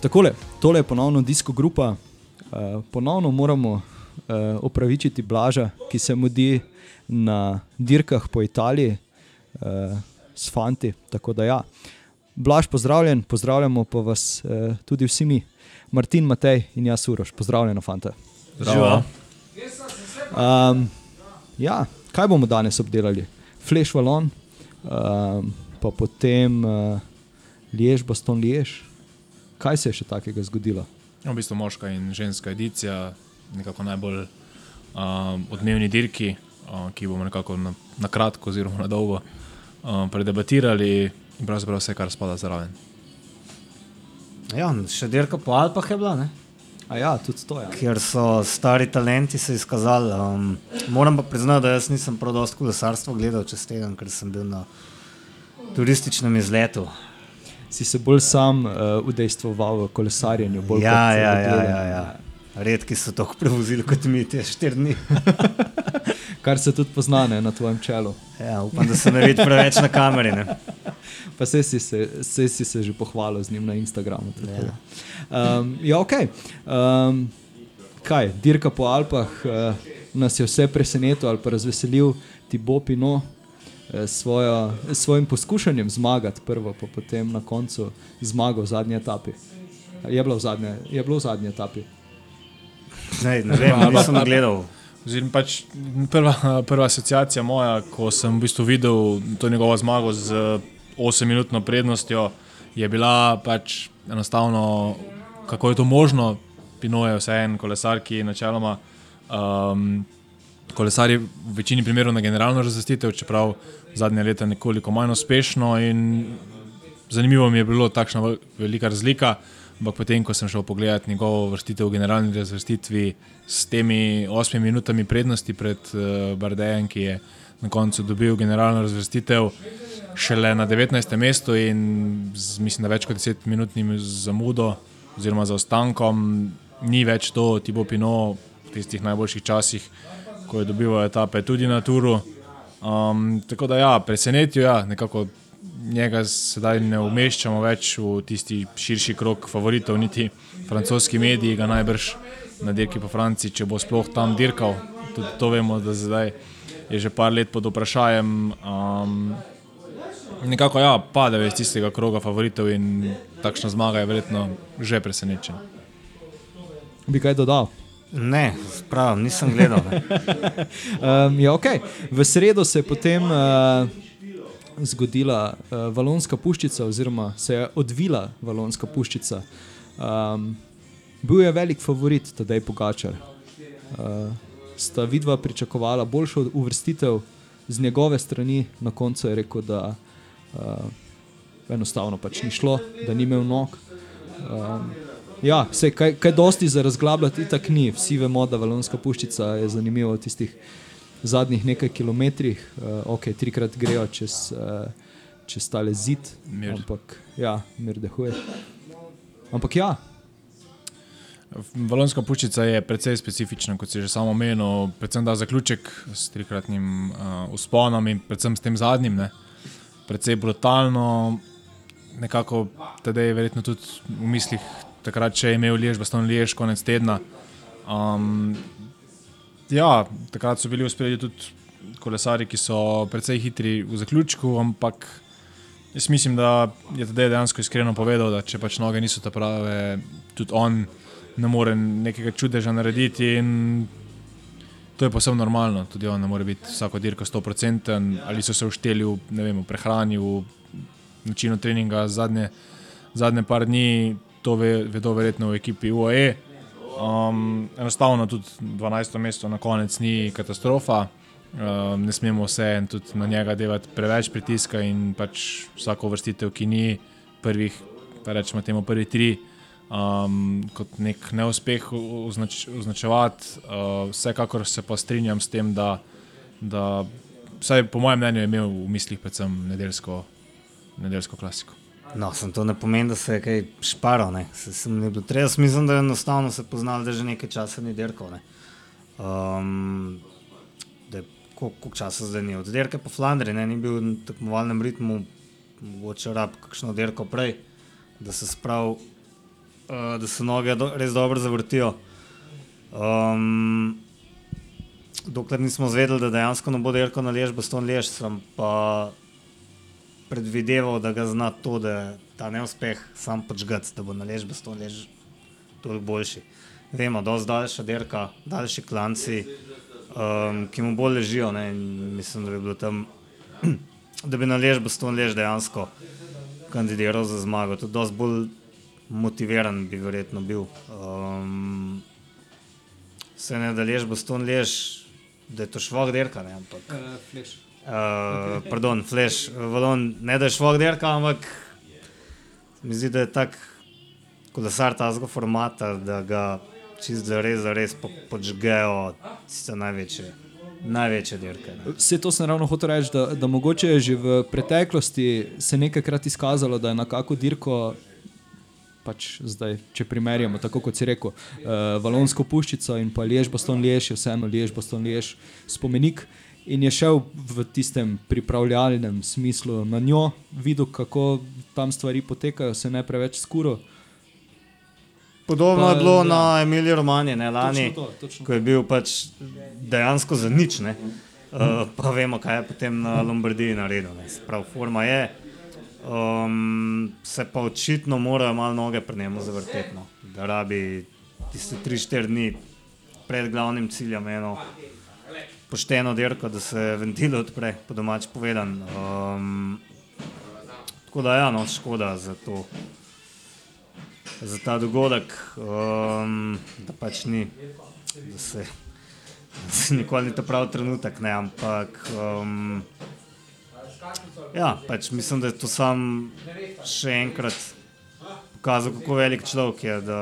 Takole, tole je ponovno disko grupa. Uh, ponovno moramo uh, opravičiti Blaža, ki se mudi na dirkah po Italiji uh, s fanti. Tako da ja. Blaž, pozdravljen, pozdravljamo pa vas uh, tudi vsi mi, Martin, Matej in jaz, Uroš. Pozdravljeno, fanta. Zdravo. Um, ja, kaj bomo danes obdelali? Flash Valon, um, pa potem uh, Liež, Boston Liež. Kaj se je še takega zgodilo? V bistvu moška in ženska edicija, nekako najbolj um, odmevni dirki, um, ki bomo nekako na, na kratko, oziroma na dolgo um, predebatirali, in pravzaprav vse, kar spada zraven. Ja, še dirka po Alpah je bila, ne? A ja, tudi to je. kjer so stari talenti se izkazali. Um, moram pa priznati, da jaz nisem prav dosto kolesarstva gledal čez teden, ker sem bil na turističnem izletu. Si se bolj sam uh, udejstvoval v kolesarjenju? bolj Ja, kot, eh, ja, ja, ja, ja. Redki so tako prevozili kot mi te štiri dni. Kar se tudi pozna ne, na tvojem čelu. Ja, upam, da se ne vidi preveč na kameri. Ne? Pa se si se, saj si se že pohvalil z njim na Instagramu. Ja. Um, ja, ok. Um, kaj, dirka po Alpah uh, nas je vse presenetil ali pa razveselil ti bo Pino. Eh, Svojo, s svojim poskušanjem zmagati, prvo, pa potem na koncu zmagal v zadnji etapi. Je bilo v zadnji, je bilo v zadnji etapi. Ne, ne vem, nisem gledal. Oziroma, pač prva, prva asociacija moja, ko sem v bistvu videl to njegovo zmago z 8-minutno prednostjo, je bila pač enostavno, kako je to možno. Pino je vse en kolesar, ki načeloma um, kolesari v večini primerov na generalno razvrstitev, čeprav zadnje leta nekoliko manj uspešno. Zanimivo mi je bilo takšna vel- velika razlika. Ampak potem, ko sem šel pogledat njegovo vrstitev v generalni razvrstitvi s temi osmimi minutami prednosti pred uh, Bardejem, ki je na koncu dobil generalno razvrstitev šele na 19. mestu in z, mislim, da več kot 10 minutnim zamudo oziroma zaostankom, ni več to Tibo Pino v tistih najboljših časih, ko je dobival etape tudi na Turu. Um, tako da ja, presenetil je, ja, nekako njega sedaj ne umeščamo več v tisti širši krok favoritov, niti francoski mediji ga najbrž na dirki po Franciji, če bo sploh tam dirkal. Tudi to vemo, da zdaj je že par let pod vprašanjem. Um, nekako ja, padel je iz tistega kroga favoritov in takšna zmaga je verjetno že presenečena. Bi kaj dodal? Ne, pravim, nisem gledal. Um, ja, okay. V sredo se je potem uh, zgodila uh, Valonska puščica, oziroma se je odvila Valonska puščica. Um, bil je velik favorit, tedaj Pogačar. Uh, sta vidva pričakovala boljšo uvrstitev z njegove strani, na koncu je rekel, da uh, enostavno pač ni šlo, da ni imel nog. Um, ja, se, kaj, kaj dosti za razglabljati, itak ni. Vsi vemo, da Valonska puščica je zanimiva v tistih zadnjih nekaj kilometrih. Uh, ok, trikrat grejo čez, uh, čez tale zid, Mir. ampak ja, mir dehuje. Ampak ja, Valonska puščica je precej specifična, kot si že samo omenil, predvsem da zaključek s trikratnim uh, usponom in predvsem s tem zadnjim. Ne. Predvsej brutalno, nekako tedaj je verjetno tudi v mislih, takrat, je imel Liež, baston Liež, konec tedna. Um, ja, takrat so bili uspeli tudi kolesari, ki so precej hitri v zaključku, ampak jaz mislim, da je tedaj dejansko iskreno povedal, da če pač noge niso ta prave, tudi on ne more nekega čudeža narediti. To je posebno normalno, tudi on ne more biti vsako dirko 100%, ali so se ušteli v, vem, v prehrani, v načinu treninga zadnje, zadnje par dni, to ve, vedo verjetno v ekipi UAE. Um, enostavno tudi 12. mesto na konec ni katastrofa. Um, ne smemo se tudi na njega delati preveč pritiska in pač vsako vrstitev, ki ni prvih, pa rečemo temu prvi tri, um, kot nek neuspeh označ, označevati. Uh, vsekakor se pa strinjam s tem, da, da vsaj po mojem mnenju je imel v mislih predvsem nedeljsko, nedeljsko klasiko. No, sem to ne pomeni, da se je kaj šparal. ne. Se, sem ne bil treba, jaz mislim, da je enostavno se poznal, da že nekaj časa ni dirkal. ne. Um, koliko časa zdaj ni od dirke po Flandriji, ne, ni bil v tekmovalnem ritmu, mogoče rab kakšno dirko prej, da se sprav uh, da se noge do, res dobro zavrtijo. Um, dokler nismo zvedeli, da dejansko ne bo dirkal na lež, baston lež, sem pa predvideval, da ga zna to, da ta neuspeh sam počgati, da bo na lež, baston lež toliko boljši. Vemo, da je daljša dirka, daljši klanci, um, ki mu bolj ležijo. Ne, mislim, da bi bilo tam, da bi na lež, baston lež dejansko kandidiral za zmago. Tudi dosti bolj motiviran bi verjetno bil. Um, se ne da lež, baston lež, da je to švog dirka, ne, ampak. Uh, pardon, flash, valon, ne da je švog dirka, ampak mi zdi, da je tak kolesar tazga formata, da ga čist za res, za res po, počgejo tiste največje, največje dirke. Ne. Vse to sem ravno hotel reči, da, da mogoče je že v preteklosti se nekajkrat izkazalo, da je na kako dirko, pač zdaj, če primerjamo, tako kot si rekel, uh, Valonsko puščico in pa Lež, Boston Lež, je vseeno Lež, Boston Lež spomenik. In je šel v tistem pripravljalnem smislu na njo, videl, kako tam stvari potekajo, se ne preveč skuro. Podobno Pa, je bilo ja. na Emiliji Romani, ne lani, Točno to, točno ko je bil pač dejansko za nič. Ne? Uh, pa vemo, kaj je potem na Lombardiji naredil. ne. Prav, forma je. Um, se pa očitno morajo malo noge pri njemu zavrteti. No. Da rabi tiste 3-4 dni pred glavnim ciljem eno pošteno dirko, da se ventil odpre, po domač povedan. Um, tako da, ja, no, škoda za to za ta dogodek, um, da pač ni, da se, da se nikoli ni ta pravi trenutek, ne, ampak um, ja, pač mislim, da je to sam še enkrat pokazal, kako velik človek je, da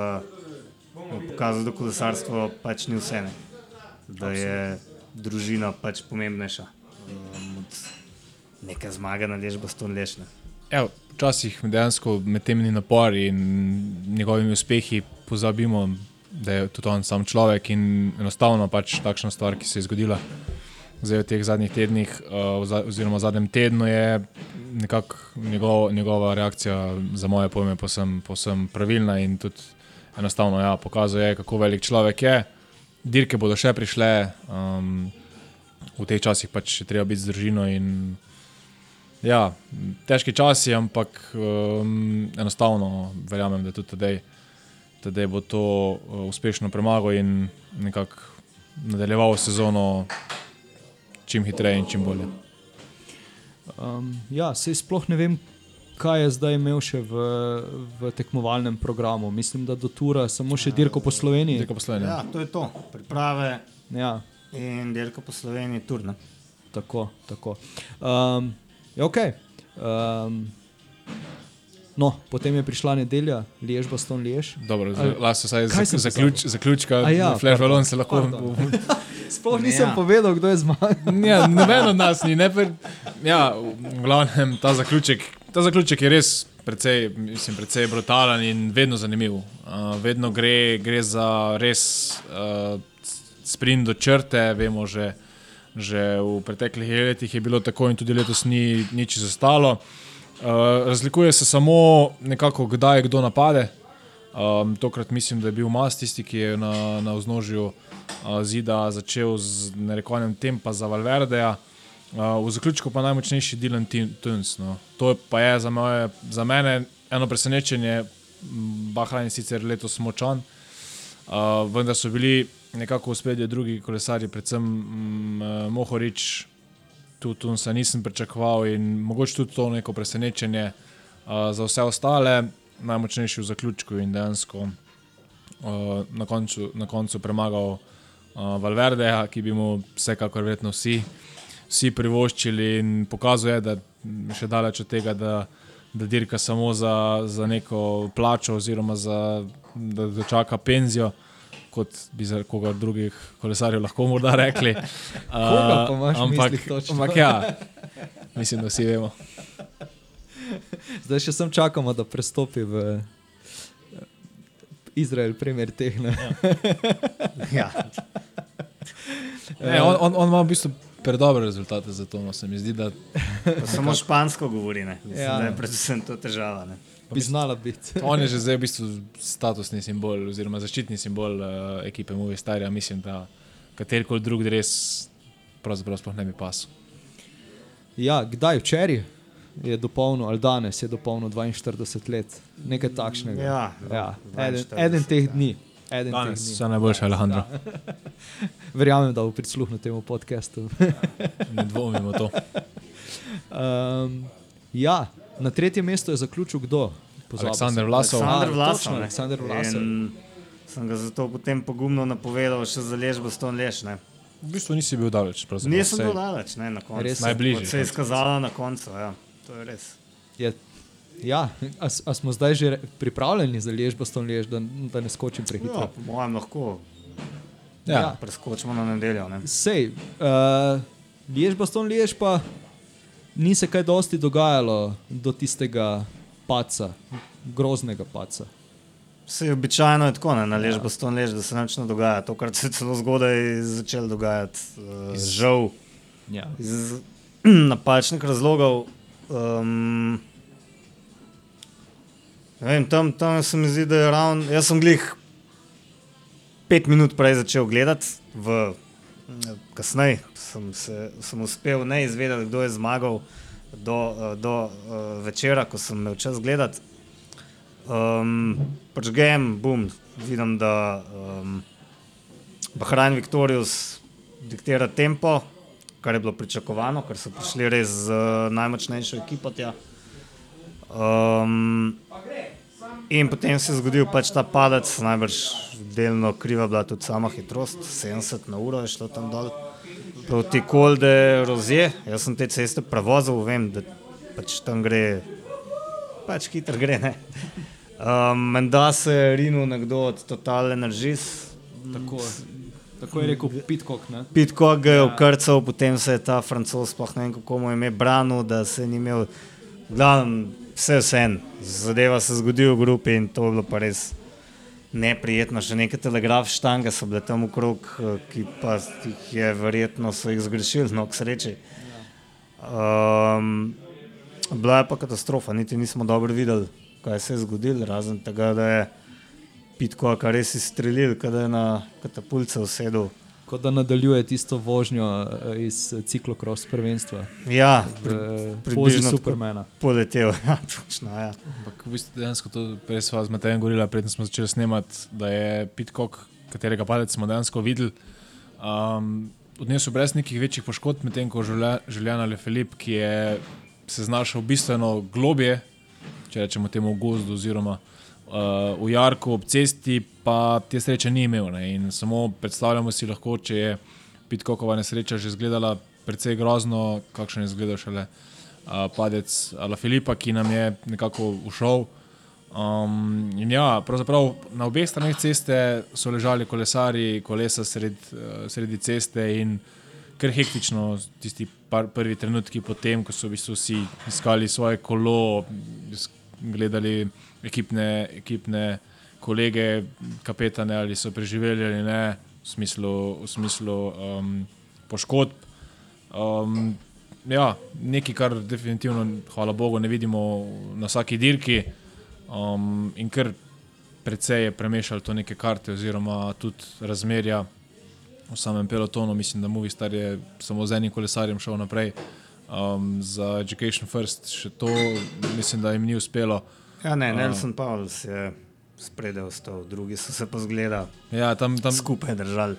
je pokazal, da kolesarstvo pač ni vse, ne, da je družina pač pomembnejša um, od neke zmage na ležbo ston lešne. Evo, včasih dejansko med temi napori in njegovimi uspehi pozabimo, da je tudi on sam človek in enostavno pač takšna stvar, ki se je zgodila zdaj v teh zadnjih tednih, uh, oziroma v zadnjem tednu, je nekako njegov, njegova reakcija za moje pojme posem, posem pravilna in tudi enostavno ja, pokazuje, kako velik človek je. Dirke bodo še prišle, um, v teh časih pač je treba biti z družino in Ja, težki časi, ampak um, enostavno verjamem, da tudi tedej, tedej bo to uh, uspešno premagal in nekako nadaljeval sezono čim hitreje in čim bolje. Um, ja, se sploh ne vem, kaj je zdaj imel še v, v tekmovalnem programu. Mislim, da do Tura samo še dirko po Sloveniji. Dirka po Sloveniji. Ja, to je to, priprave Ja, in dirka po Sloveniji, turna. tako. tako. Um, ja, okay. um, no, potem je prišla nedelja, Lež, Baston, Lež. Dobro, lahko se vsaj Kaj zak, sem zaključ, zaključka, A ja, Flash Balloon se lahko. Sploh nisem Ja. povedal, kdo je zmagal. Ja, noben od nas ni. Ne, per, ja, v glavnem ta zaključek, ta zaključek je res precej, mislim, precej brutalen in vedno zanimiv. Uh, vedno gre, gre za res uh, sprint do črte. Vemo, že, že v preteklih letih je bilo tako in tudi letos ni nič zastalo. Uh, razlikuje se samo nekako, kdaj kdo napade. Um, tokrat mislim, da je bil Mas tisti, ki je na, na vznožju uh, zida začel z narekovanjem tempa za Valverdeja. Uh, v zaključku pa najmočnejši Dylan Tuns. No. To pa je za, moje, za mene eno presenečenje. M, Bahrain je sicer letos močan, uh, vendar so bili nekako v spredju drugi kolesari, predvsem mm, Mohorič, tudi Tunsa nisem pričakoval in mogoče tudi to neko presenečenje uh, za vse ostale, najmočnejši v zaključku in dejansko uh, na, koncu, na koncu premagal uh, Valverdeja, ki bi mu vsekakor verjetno vsi, vsi privoščili in pokazuje, da je še daleč od tega, da, da dirka samo za, za neko plačo oziroma za, da, da čaka penzijo. Kot bi za koga drugih kolesarjev lahko morda rekli. Koga v ampak, ampak ja, mislim, da vsi vemo. Zdaj še sem čakamo, da prestopi v eh, Izrael, primer teh. Ne? Ja. Ne, on, on, on ima v bistvu predobre rezultate za to. No, se mi zdi, da samo špansko govori, ne. Mislim, Ja. ja. da je predvsem to težava. Ne. bi znala biti. On je že zdaj v bistvu statusni simbol, oziroma zaščitni simbol uh, ekipe Movistarja. Mislim, da katerikoli drug res pravzaprav sploh ne bi pasel. Ja, kdaj včeraj je dopolnil, ali danes je dopolnil 42 let, nekaj takšnega. Ja, ja. Eden, 42, eden teh ja. Eden Danes vse najboljše, Alejandro. Verjamem, da bo prisluhnil temu podkastu. Ne dvomimo to. um, ja, na tretjem mestu je zaključil kdo? Pozabil Aleksander sem. Vlasov. Aleksandr Vlasov. točno, ne. Aleksander Vlasov. Sem ga zato potem pogumno napovedal, še za ležbo ston leš. Ne. V bistvu nisi bil daleč. Nisem bil daleč, ne, na koncu. Res je. Najbližje. Se je izkazalo na koncu, ja. to je res. Je, ja, a, a smo zdaj že pripravljeni za ston lež, da, da ne skočim Ja, prehitro? po mojem lahko Ja, preskočimo na nedeljo. Ne. Sej, uh, ležba, ston lež pa ni se kaj dosti dogajalo do tistega paca, groznega paca. Vse je običajno je tako, ne, na ležbo ston leš, da se nič ne dogaja. To, kar se je celo zgodaj začelo dogajati, uh, žal. Ja. iz napačnih razlogov. Um, vem, tam, tam se mi zdi, da je ravno. Jaz sem glih pet minut prej začel gledati, v, kasneje sem, se- sem uspel ne izvedeti, kdo je zmagal do, do uh, večera, ko sem imel čas gledati. Um, pač gem, bum, vidim, da um, Bahrajn Victorius diktira tempo, kar je bilo pričakovano, ker so prišli res z uh, najmočnejšo ekipo tja. Um, in potem se je zgodil pač ta padec, najbrž delno kriva bila tudi sama hitrost, 70 na uro je šlo tam dol. Proti Kolde Rozje, jaz sem te ceste prevozil, vem, da pač tam gre, pač hitro gre. ne. Um, Menda se je rinil nekdo od Total Energies, Tako, tako je rekel Pitkok. Ne? Pitko ga je okrcal, potem se je ta francos, sploh ne vem kako mu je ime, branil, da se ni imel, glavno, vse vse en, zadeva se zgodi v grupi in to je bilo pa res neprijetno. Še neke telegraf štange so bile tam okrog, eh, ki pa jih je verjetno so jih zgrešili, no k sreči. Um, bila je pa katastrofa, niti nismo dobro videli, kaj se je zgodilo, razen tega, da je Pitko kar res izstrelil, kada je na katapulce usedel. Kot da nadaljuje tisto vožnjo eh, iz eh, ciklokros prvenstva. Ja, V približno pozi tako. Supermana. poletel. Ja, točno, ja. Ampak v bistvu dejansko to prej sva z Matejem govorila, preden smo začeli snemati, da je Pitcock, katerega padec smo dejansko videli, um, odnesel brez nekih večjih poškodb, medtem ko Žulja- Žuljana Le Filip, ki je se znašel bistveno globje, če rečemo temu gozdu oziroma uh, v jarku ob cesti, pa te sreče ni imel. Ne? In samo predstavljamo si lahko, če je Pitcockova nesreča že izgledala precej grozno, kakšen je izgledal šele uh, padec Ala Filipa, ki nam je nekako ušel. Um, in ja, pravzaprav na obeh straneh ceste so ležali kolesari, kolesa sred, uh, sredi ceste in kar hektično tisti par, prvi trenutki potem, ko so v bistvu vsi iskali svoje kolo, gledali ekipne, ekipne kolege, kapetane, ali so preživeli ali ne, v smislu, v smislu um, poškodb. Um, ja, nekaj, kar definitivno, hvala Bogu, ne vidimo na vsaki dirki. Um, in kar precej je premešalo to neke karte, oziroma tudi razmerja v samem pelotonu. Mislim, da Movistar je samo z enim kolesarjem šel naprej. Um, za Education First še to mislim, da jim ni uspelo. Ja, ne, Nelson Pauls je spredaj ostal, drugi so se pa zgleda Ja, tam, tam, skupaj držali.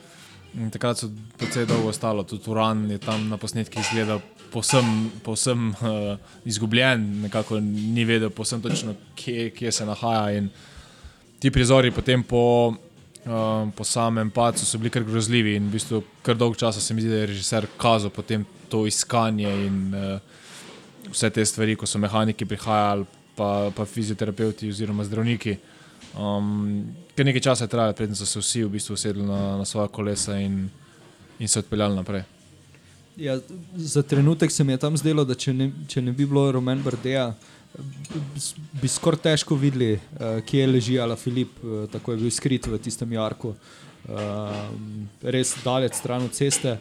Takrat so precej dolgo ostalo, tudi Uran je tam na posnetkih izgledal povsem, povsem uh, izgubljen, nekako ni vedel povsem točno, kje, kje se nahaja. In ti prizori potem po, uh, po samem padcu so bili kar grozljivi in v bistvu kar dolgo časa se mi zdi, da je režiser kazal potem to iskanje in uh, vse te stvari, ko so mehaniki prihajali, pa, pa fizioterapeuti oziroma zdravniki. Um, ker nekaj časa je trajalo, preden so se vsi v bistvu usedli na, na svoje kolesa in, in se odpeljali naprej. Ja, za trenutek se mi je tam zdelo, da če ne, če ne bi bilo Roman Bardeja, bi, bi skoraj težko videli, uh, kje leži Ala Filip, uh, tako je bil skrit v tistem jarku. Uh, res daleč stran od ceste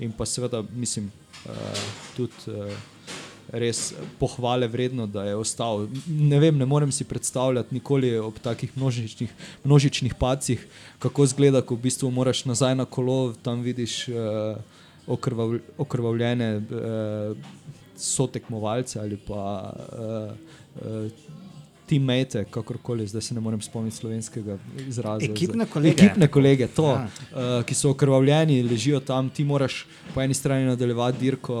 in pa seveda, mislim, uh, tudi uh, res pohvale vredno, da je ostal. Ne vem, ne morem si predstavljati nikoli ob takih množičnih, množičnih pacih, kako zgleda, ko v bistvu moraš nazaj na kolo, tam vidiš uh, okrvav, okrvavljene uh, sotekmovalce ali pa uh, uh, teammate, kakorkoli, zdaj se ne morem spomniti slovenskega izraza. Ekipne kolege. Ekipne kolege, to, Ja. uh, ki so okrvavljeni, ležijo tam, ti moraš po eni strani nadaljevati dirko.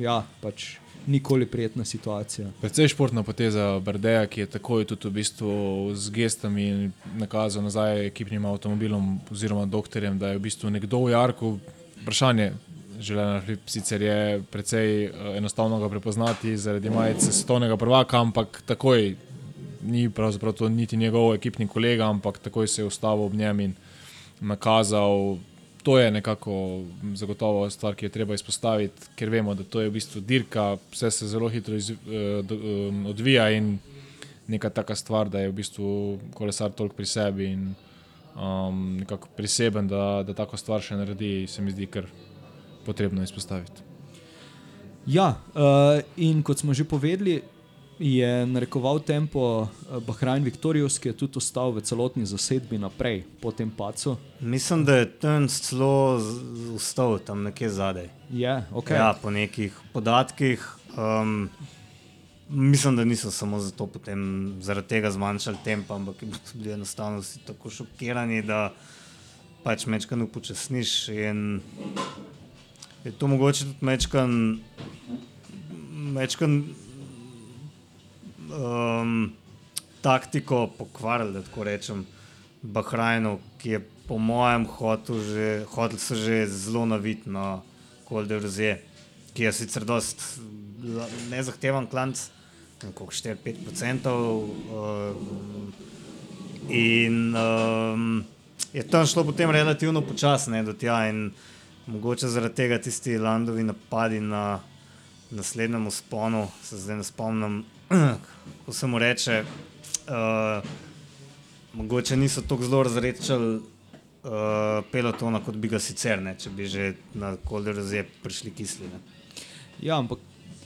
Ja, pač nikoli prijetna situacija. Predvsej športna poteza Brdeja, ki je takoj tudi v bistvu z gestami nakazal nazaj ekipnim avtomobilom oziroma doktorjem, da je v bistvu nekdo v Jarku. Vprašanje, želena sicer je precej eh, enostavno ga prepoznati zaradi majice svetovnega prvaka, ampak takoj ni pravzaprav to niti njegov ekipni kolega, ampak takoj se je ustavil ob njem in nakazal. To je nekako zagotovo stvar, ki jo treba izpostaviti, ker vemo, da to je v bistvu dirka, vse se zelo hitro iz, eh, odvija in neka taka stvar, da je v bistvu kolesar toliko pri sebi in um, nekako priseben, da, da tako stvar še naredi, se mi zdi kar potrebno izpostaviti. Ja, uh, in kot smo že povedali, je narekoval tempo eh, Bahrajn Viktorijus, ki je tudi ostal v celotni zasedbi naprej po tem pacu. Mislim, da je tam celo ustal tam nekje zadaj. Je, okay. Ja, po nekih podatkih. Um, mislim, da niso samo zato potem zaradi tega zmanjšali tempo, ampak so bili enostavno vsi tako šokirani, da pač mečkan upočasniš. In je to mogoče tudi mečkan, mečkan um, taktiko pokvarili, da tako rečem, Bahrajnu, ki je po mojem hotel, že, hotel se že zelo navit na Kolde Rozije, ki je sicer dost nezahteven klanc, koliko 4-5%. Um, in um, je tam šlo potem relativno počasno do tja in mogoče zaradi tega tisti landovi napadi na naslednjem usponu, se zdaj ne spomnim, ko se mu reče, uh, mogoče niso tako zelo razrečali uh, pelotona, kot bi ga sicer, ne, če bi že na kolderozije prišli kisli. Ne. Ja, ampak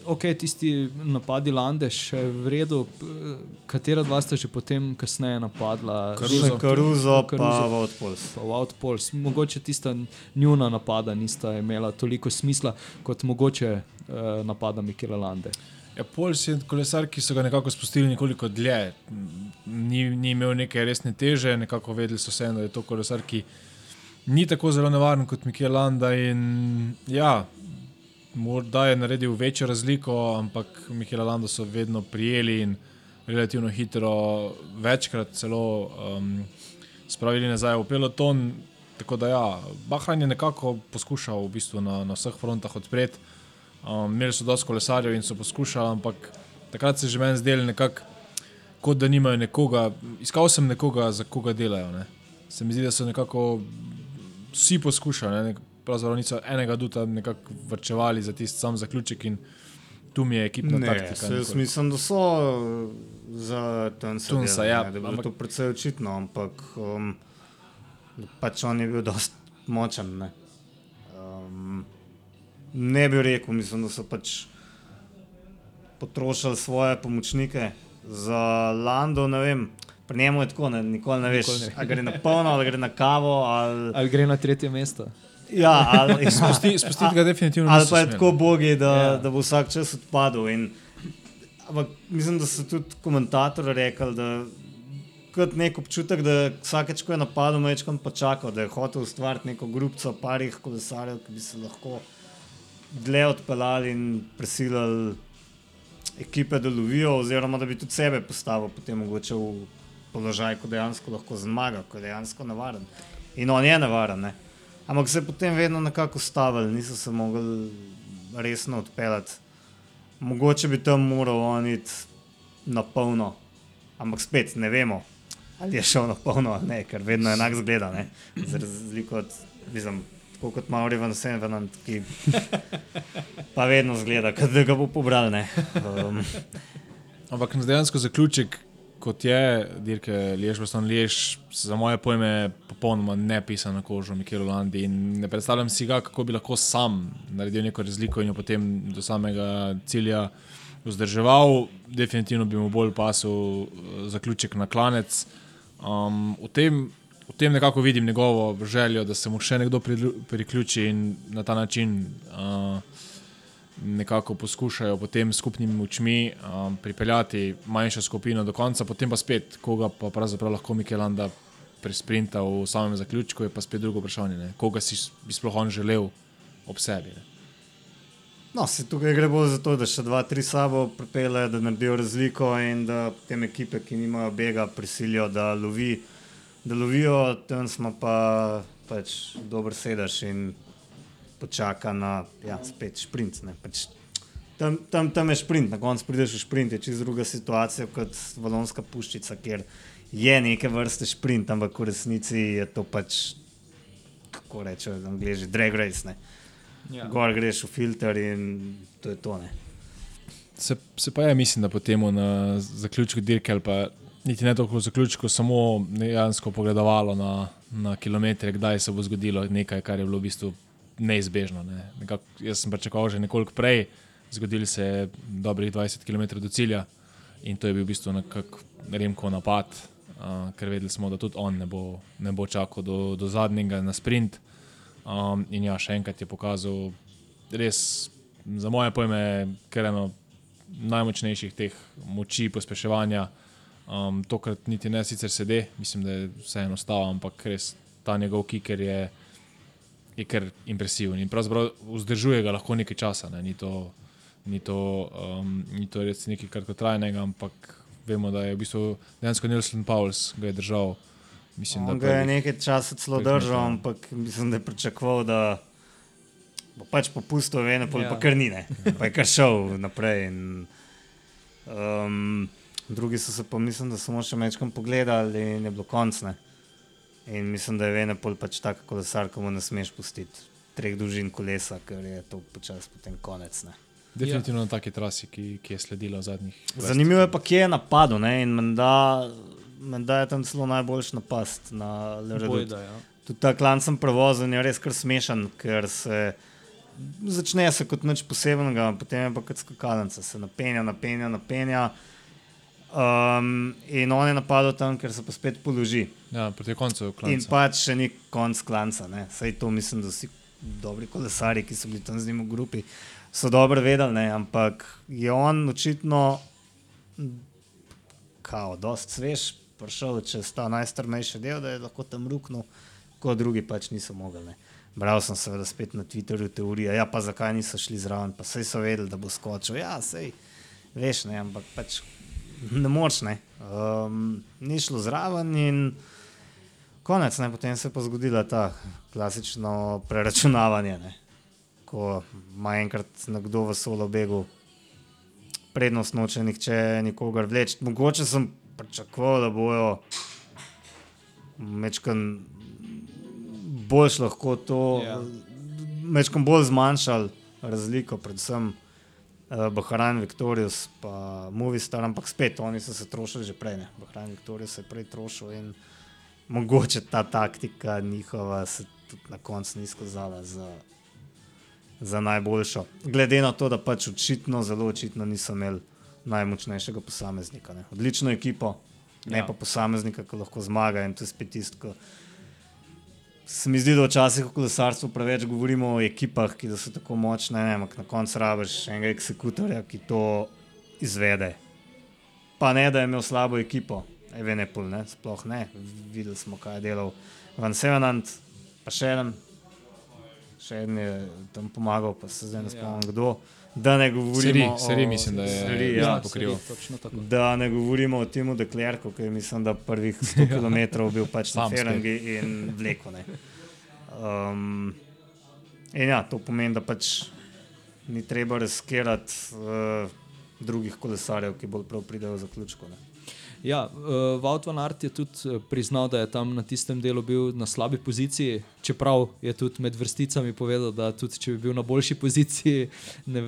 ok, tisti napadi Lande še v redu. P- Katera dva sta že potem kasneje napadla? Caruso. Karuzo, pa Caruso. Vodpols. Pa Outpols. Mogoče tista njuna napada nista imela toliko smisla kot mogoče uh, napada Mikela Lande. Ja, Pols je kolesar, ki so ga nekako spustili nekoliko dlje. Ni, ni imel neke resne teže, nekako vedeli so vseeno, da je to kolesar, ki ni tako zelo nevaren kot Mikel Landa. In, ja, morda je naredil večjo razliko, ampak Mikela Landa so vedno prijeli in relativno hitro, večkrat celo um, spravili nazaj v peloton. Tako da ja, Bahrain je nekako poskušal v bistvu na, na vseh frontah odpreti. Um, imeli so dosti kolesarjev in so poskušali, ampak takrat se je že meni zdelo nekako, kot da nimajo nekoga. Iskal sem nekoga, za koga delajo. Ne. Se mi zdi, da so nekako vsi poskušali, ne. pravzaprav niso enega duta nekako vrčevali za tisti sam zaključek in tu mi je ekipna Ne, taktika. jaz mislim, da so uh, za Tunsa, delali, ja, ne, da je ampak- to precej očitno, ampak um, pač on je bil dost močen. Ne. Ne bi rekel, mislim, da so pač potrošili svoje pomočnike za Lando, ne vem. Pri njemu je tako, ne, nikoli ne veš, Nikoli ne. ali gre na polno, ali gre na kavo. Ali, Ali gre na tretje mesto? ja, ali, Spusti, spustiti ga definitivno Ali pa je smeli. tako bogi, da, Ja. yeah. da bo vsak čas odpadel. In, ampak mislim, da so tudi komentatorji rekli, da kot nek občutek, da vsakeč, ko je napadel, mečkam počakal, da je hotel ustvariti neko grupco parih kolesarjev, ki bi se lahko dlje odpeljali in prisilili ekipe, da lovijo, oziroma da bi tudi sebe postavil potem mogoče v položaj, ko dejansko lahko zmaga, ko je dejansko nevaren. In on je nevaren. Ne? Ampak se je potem vedno nekako ustavili, niso se mogli resno odpeljati. Mogoče bi tam moral on iti na polno, ampak spet ne vemo, ali je šel na polno ali ne, ker vedno enako zgleda. Ne? Za razliko od, mislim, tako kot Mauri van Senvenant, ki pa vedno zgleda, kot da ga bo pobral. ne. Um, Ampak dejansko zaključek kot je, dirke Lež, Boston Lež, za moje pojme, popolnoma ne pisan na kožo Mikelo Landi. In ne predstavljam si ga, kako bi lahko sam naredil neko razliko in jo potem do samega cilja vzdrževal. Definitivno bi mu bolj pasil eh, zaključek na klanec. Um, v, tem, tem nekako vidim njegovo željo, da se mu še nekdo priključi in na ta način. Uh, nekako poskušajo potem skupnimi močmi um, pripeljati manjšo skupino do konca, potem pa spet, koga pa pravzaprav lahko Mikelanda prisprinta v samem zaključku, je pa spet drugo vprašanje, ne? koga si bi sploh on želel ob sebi. Ne? No, se tukaj gre bolj za to, da še dva, tri sabo pripeljejo, da naredijo razliko in da te ekipe, ki nimajo bega, prisilijo, da, lovi, da lovijo, tam smo pa pač dober sedaš in počaka na ja, spet sprint. Pač, tam, tam, tam je sprint, na koncu prideš v sprint, je čisto druga situacija kot valonska puščica, kjer je neke vrste sprint, ampak v resnici je to pač, kako rečejo, angliži, drag race. Ne. Ja. Gor greš v filter in to je to. Se, se pa je, mislim, da potem na zaključku dirke ali pa niti ne toliko v zaključku, samo dejansko pogledovalo na, na kilometre, kdaj se bo zgodilo nekaj, kar je bilo v bistvu neizbežno. Ne. Nekak, jaz sem pričakoval že nekoliko prej, zgodili se je dobrih 20 km do cilja in to je bil v bistvu nekako napad, uh, ker vedeli smo, da tudi on ne bo, ne bo čakal do, do zadnjega na sprint. Um, in ja, še enkrat je pokazal, res za moje pojme, ker eno najmočnejših teh moči pospeševanja. Um, tokrat niti ne sicer sedi, mislim, da je vse enostavno, ampak res ta njegov kiker je je kar impresiven in pravzaprav vzdržuje ga lahko nekaj časa. Ne? Ni to, ni to, um, ni to res nekaj kratkotrajnega, ampak vemo, da je v bistvu dejansko Nelson Pauls ga je držal. Mislim, On ga je nekaj časa celo držal, ampak mislim, da je pričakoval, da bo pač popustil, ene pol, ja. pa kar ni, ne. pa je kar šel naprej. In, um, drugi so se pa, mislim, da samo še mečkam pogledali in je bilo konc. In mislim, da je vedno pač tako kolesar, ko mu ne smeš pustiti treh dolžin kolesa, ker je to počasi potem konec. Ne. Definitivno ja. na taki trasi, ki, ki je sledila v zadnjih. Zanimivo je pa, kje je napadlo. Menda, menda je tam celo najboljši napast na Leroy. Ja. Tudi ta klan sem prevozen, je res kar smešen, ker se začne se kot nič posebnega, potem je pa kot skakalnica, se napenja, napenja, napenja. Um, in on je napadel tam, ker se pa spet položi. Ja, proti koncu klanca. In pač še ni konc klanca. Saj to mislim, da vsi dobri kolesari, ki so bili tam z njim v grupi, so dobro vedeli, ne? ampak je on očitno, kao, dost svež, prišel čez ta najstrmejši del, da je lahko tam ruknil, ko drugi pač niso mogli. Ne? Bral sem seveda spet na Twitterju teorije, ja pa zakaj niso šli zraven, pa sej so vedeli, da bo skočil. Ja, sej, veš, ne, ampak pač ne moreš, ne. Um, ni šlo zraven in konec, ne. potem se je pa zgodilo ta klasično preračunavanje, ne. ko ima enkrat nekdo v solo begu prednost noče nihče nikogar vleči. Mogoče sem pričakoval, da bojo mečkan boljš lahko to, ja. mečkan bolj zmanjšali razliko, predvsem Bahrain, Victorius, pa Movistar, ampak spet oni so se trošili že prej. Bahrain, Victorius se je prej trošil in mogoče ta taktika njihova se tudi na koncu ni skazala za, za najboljšo. Glede na to, da pač očitno, zelo očitno niso imeli najmočnejšega posameznika. Ne. Odlično ekipo, ne ja. pa posameznika, ki lahko zmaga in to je spet tisto. Se mi zdi, da včasih v kolesarstvu preveč govorimo o ekipah, ki so tako močne, ne, ampak na koncu rabiš enega eksekutorja, ki to izvede. Pa ne, da je imel slabo ekipo, Evenepol, ne, sploh ne. Videli smo, kaj je delal Van Sevenant, pa še en, še en je tam pomagal, pa se zdaj ne spomnim ja. kdo. Da ne govorimo seri, seri, mislim, da je seri, ja, pokril. Da ne govorimo o Timu Deklerku, ki je mislim, da prvih 100 km bil pač na Ferengi in vleko. Um, in ja, to pomeni, da pač ni treba riskirati uh, drugih kolesarjev, ki bolj prav pridejo v zaključku. Ne. Ja, uh, Wout van Aert je tudi eh, priznal, da je tam na tistem delu bil na slabi poziciji, čeprav je tudi med vrsticami povedal, da tudi če bi bil na boljši poziciji, ne,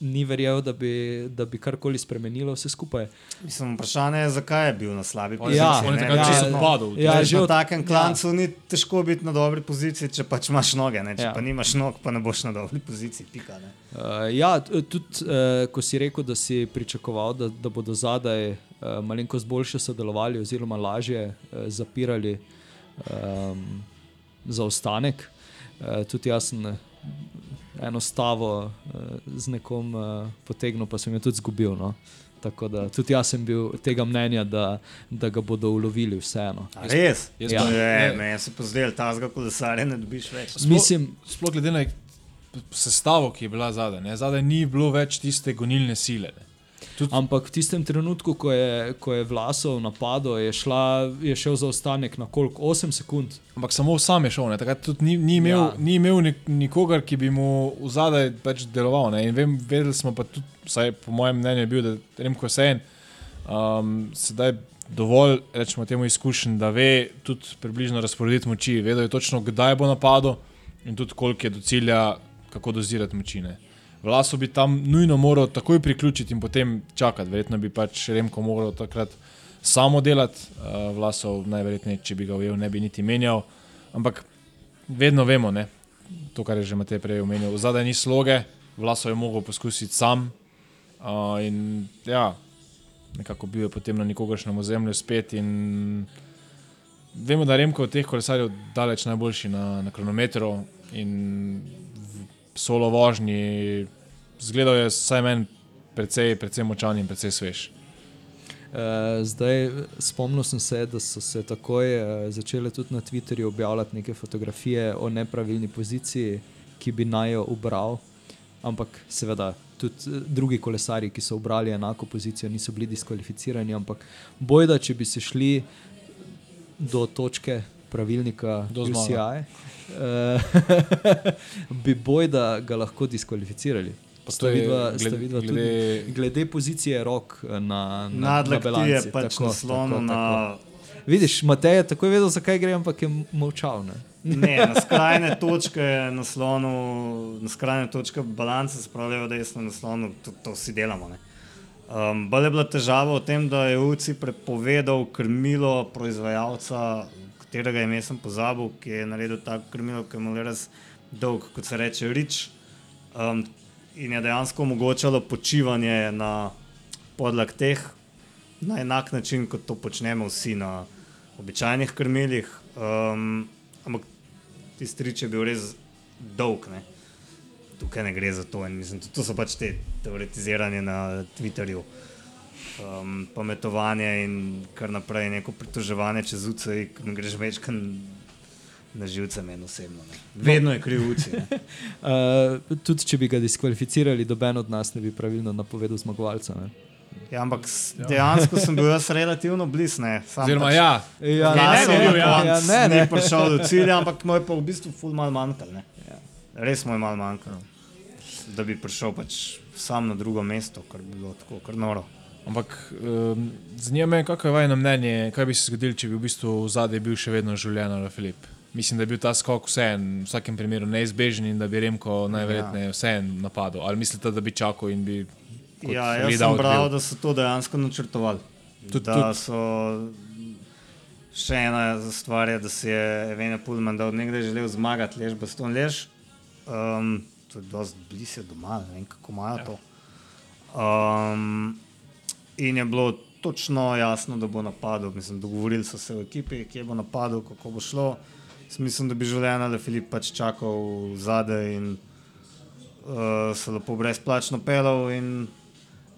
ni verjel, da bi, da bi karkoli spremenilo vse skupaj. Mislim, vprašanje je, zakaj je bil na slabi Ja, poziciji. je ne? takrat Ja, no. padel. Ja, Ja, že v takem klancu ja. ni težko biti na dobri poziciji, če pač imaš noge. Ne? Če Ja. ja. pa nimaš nog, pa ne boš na dobri poziciji. Pika, ne? Uh, ja, tudi uh, ko si rekel, da si pričakoval, da, da bodo zadaj malenkost boljše sodelovali, oziroma lažje uh, zapirali um, zaostanek. Uh, tudi jaz sem eh, eno stavo z nekom potegnil, pa sem jo tudi izgubil. No? Tako da tudi jaz sem bil tega mnenja, da, da ga bodo ulovili vseeno. A Res? jaz Ja. Je, Ne. meni se pozdel, ta zga kolesarja ne dobiš več. Sploh- Mislim, Sploh glede na sestavo, ki je bila zadaj. Ne? Zadaj ni bilo več tiste gonilne sile. Ne? Tudi, Ampak v tistem trenutku, ko je, ko je Vlasov napadel, je, šla, je šel zaostanek na koliko? 8 sekund. ampak samo sam je šel. ne. Takrat tudi ni, ni imel, Ja. ni imel nik, nikogar, ki bi mu v zadaj pač deloval. Ne? In vem, vedeli smo pa tudi, vsaj po mojem mnenju, je bil, da Remko Sen um, sedaj dovolj, rečemo temu, izkušen, da ve tudi približno razporediti moči, vedel je točno, kdaj bo napadel in tudi koliko je do cilja, kako dozirati moči. Vlaso bi tam nujno moral takoj priključiti in potem čakati. Verjetno bi pač Remko moral takrat samo delati, uh, Vlasov najverjetneje, če bi ga ujel, ne bi niti menjal. Ampak vedno vemo, ne? to, kar je že Matej prej omenil. Zadaj ni sloge, Vlasov je mogel poskusiti sam. Uh, in ja, nekako bil je potem na nikogaršnem ozemlju spet. Vemo, da Remko od teh kolesarjev daleč najboljši na, na kronometru in v solo vožnji. Zgledal je vsaj meni precej, precej močan in precej svež. Uh, zdaj spomnil sem se, da so se takoj uh, začele tudi na Twitterju objavljati neke fotografije o nepravilni poziciji, ki bi naj jo ubral. Ampak seveda tudi eh, drugi kolesari, ki so obrali enako pozicijo, niso bili diskvalificirani. Ampak bojda, če bi se šli do točke pravilnika UCI, uh, bi bojda ga lahko diskvalificirali. Sta je vidva, gled- sta vidva glede- tudi glede pozicije rok eh, na, na, na ti je balanci. pač Tako, naslonil tako, na. tako. Vidiš, Matej je takoj vedel, zakaj gre, ampak je molčal. Ne? Ne, na skrajne točke je naslonil, na skrajne točke balance, se pravi, je na naslonu, to, to vsi delamo. Ne. Um, Bolj je bila težava v tem, da je UCI prepovedal krmilo proizvajalca, katerega ime sem pozabil, ki je naredil tako krmilo, ki je imel res dolg, kot se reče, rič. Um, in je dejansko omogočalo počivanje na podlakteh na enak način, kot to počnemo vsi na običajnih krmilih. Um, ampak tisti rič je bil res dolg. Ne? Tukaj ne gre za to. Mislim, to so pač te teoretiziranje na Twitterju, um, pametovanje in kar naprej neko pritoževanje čez UCI, ki ne greš več na živce meni osebno. Ne. Vedno je kriv UCI. ne. Uh, tudi če bi ga diskvalificirali, doben od nas ne bi pravilno napovedal zmagovalca. Ne? Ja, ampak s- dejansko sem bil jaz relativno blizu. Oziroma, ja, Ja, Ne, ne, ne, ne, ne, ja, ja, ne, ne, ne. ne. prišel do cilja, ampak mu je pa v bistvu ful mal manjkalo. ne. Res mu je mal manjkalo, da bi prišel pač sam na drugo mesto, kar bi bilo tako, kar noro. Ampak um, zanima me, kako je vaše mnenje, kaj bi se zgodilo, če bi v bistvu zadaj bil še vedno življen ali Filip. Mislim, da je bil ta skok vseen, v vsakem primeru neizbežen in da bi Remko najverjetneje vseen napadel. Ali mislite, da bi čakal in bi. Ja, jaz sem bral, da so to dejansko načrtovali. Tudi- da tudi. so še ena stvar, je, da si je Evena Pullman dal nekdaj želel zmagati, lež baston lež. Um, to je dosti blizu doma, ne vem kako imajo to. Um, in je bilo točno jasno, da bo napadel. Mislim, dogovorili so se v ekipi, kje bo napadel, kako bo šlo. Jaz mislim, da bi življenje, da Filip pač čakal zadaj in uh, se lepo brezplačno pelal in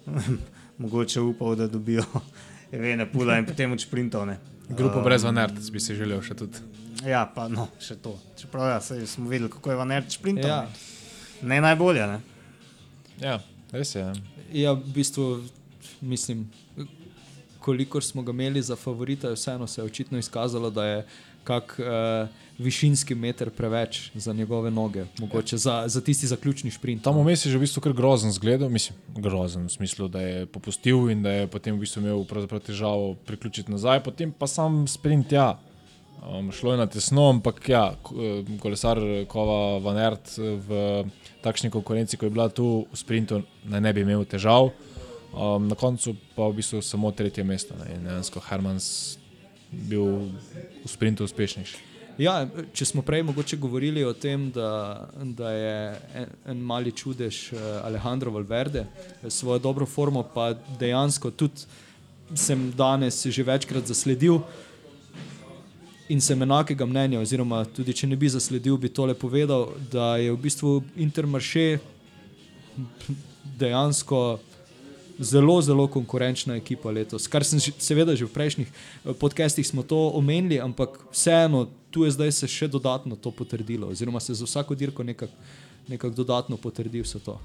mogoče upal, da dobijo Evene Pula in potem odšprintov. ne. Grupo Um, brez Vanerta bi si želel še tudi. Ja, pa no, še to. Čeprav ja, smo videli, kako je Vaner šprintal. Ja. Ne. ne najbolje, ne. Ja, res je. Ja, v bistvu mislim, kolikor smo ga imeli za favorita, vseeno se je očitno izkazalo, da je kak uh, višinski meter preveč za njegove noge, mogoče za, za tisti zaključni sprint. Tam vmes je že v bistvu kar grozen zgled, mislim, grozen v smislu, da je popustil in da je potem v bistvu imel težavo priključiti nazaj, potem pa sam sprint ja. Um, šlo je na tesno, ampak ja, eh, kolesar Kova Van Ert v takšni konkurenci, ko je bila tu v sprintu, naj ne bi imel težav. Um, na koncu pa v bistvu samo tretje mesto ne, in dejansko Hermans bil v sprintu uspešnejši. Ja, če smo prej mogoče govorili o tem, da, da je en, en mali čudež eh, Alejandro Valverde svojo dobro formo, pa dejansko tudi sem danes že večkrat zasledil in sem enakega mnenja, oziroma tudi če ne bi zasledil, bi tole povedal, da je v bistvu Intermarché dejansko zelo, zelo konkurenčna ekipa letos. Kar sem že, seveda že v prejšnjih eh, podcestih smo to omenili, ampak vseeno tu je zdaj se še dodatno to potrdilo, oziroma se za vsako dirko nekako nekak dodatno potrdi vse to.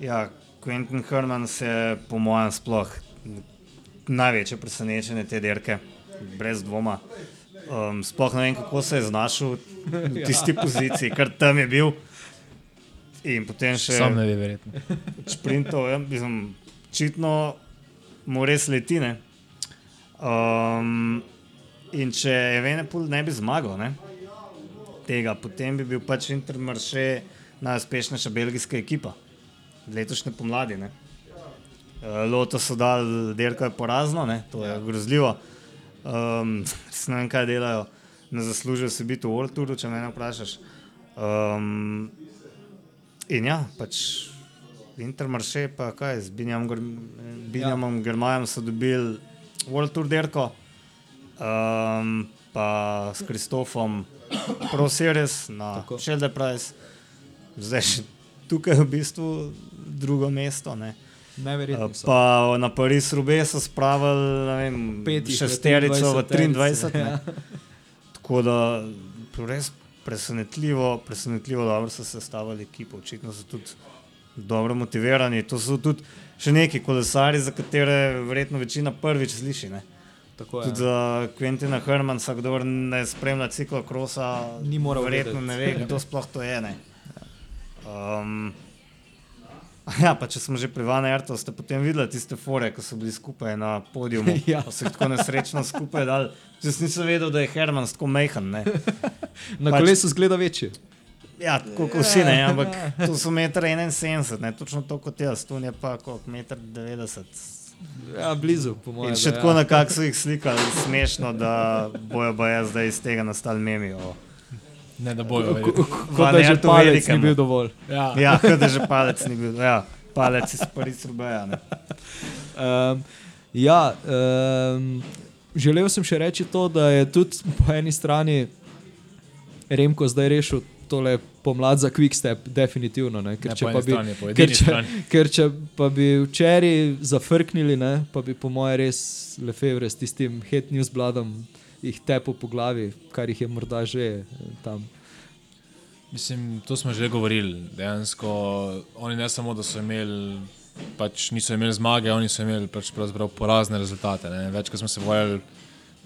Ja, Quentin Herman se po mojem sploh največje presenečenje te dirke, brez dvoma. Um, sploh ne vem, kako se je znašel v tisti poziciji, ker tam je bil. In potem še Sam ne ve, verjetno. sprintov, ja, mislim, očitno mu res leti. ne. Um, in če Evenepul ne bi zmagal ne, tega, potem bi bil pač Intermarché najuspešnejša belgijska ekipa letošnje pomladi. Ne. Uh, Loto so dali, dirka je porazno, ne, to je grozljivo. Um, ne vem, kaj delajo, ne zaslužijo se biti v World Touru, če me ne vprašaš. Um, in ja, pač Intermarché, pa kaj, z Binjamom ja. Germajem so dobili World Tour dirko, um, pa s Kristofom Pro Series na. Shelter Price, zdaj še tukaj v bistvu drugo mesto. Ne. So. pa na Paris Rube so spravili vem, šesterico v 23, 23. ja. Tako da res presenetljivo, presenetljivo dobro so sestavili ekipo, očitno so tudi dobro motivirani. To so tudi še neki kolesari, za katere verjetno večina prvič sliši. Ne. Tako je. Tudi za Quentina Hermansa, kdo ne spremlja ciklokrosa, Ni moral verjetno vedeti. ne ve, kdo sploh to je. Ne. Um, ja, pa če smo že pri Van Ertu, ste potem videli tiste fore, ko so bili skupaj na podiju. Ja. Pa so jih tako nesrečno skupaj dali. Jaz nisem vedel, da je Herman tako mehen. Na pač- kolesu zgleda večji. Ja, tako kot vsi, ne, ampak to so 1,71 m, točno to kot jaz, tu je pa kot 1,90 m. Ja, blizu, po mojem. In še tako na kak so jih slikali, smešno, da bojo jaz zdaj iz tega nastali memi. O. Ne, da bojo. Kot da že Vanertu palec ni bil dovolj. Ja. Ja, kot da že palec ni bil, ja, palec iz Pariza Rubeja. ne. Um, ja, um, želel sem še reči to, da je tudi po eni strani Remko zdaj rešil tole pomlad za Quickstep, definitivno. Ne, ker, Ne če bi, strani, ker, če, strani. ker če pa bi včeraj zafrknili, ne, pa bi po mojem res Lefevre s tistim hate news bladom jih tepo po glavi, kar jih je morda že eh, tam. Mislim, to smo že govorili. Dejansko oni ne samo, da so imeli, pač niso imeli zmage, oni so imeli pač porazne rezultate. Ne. Več, ko smo se bojali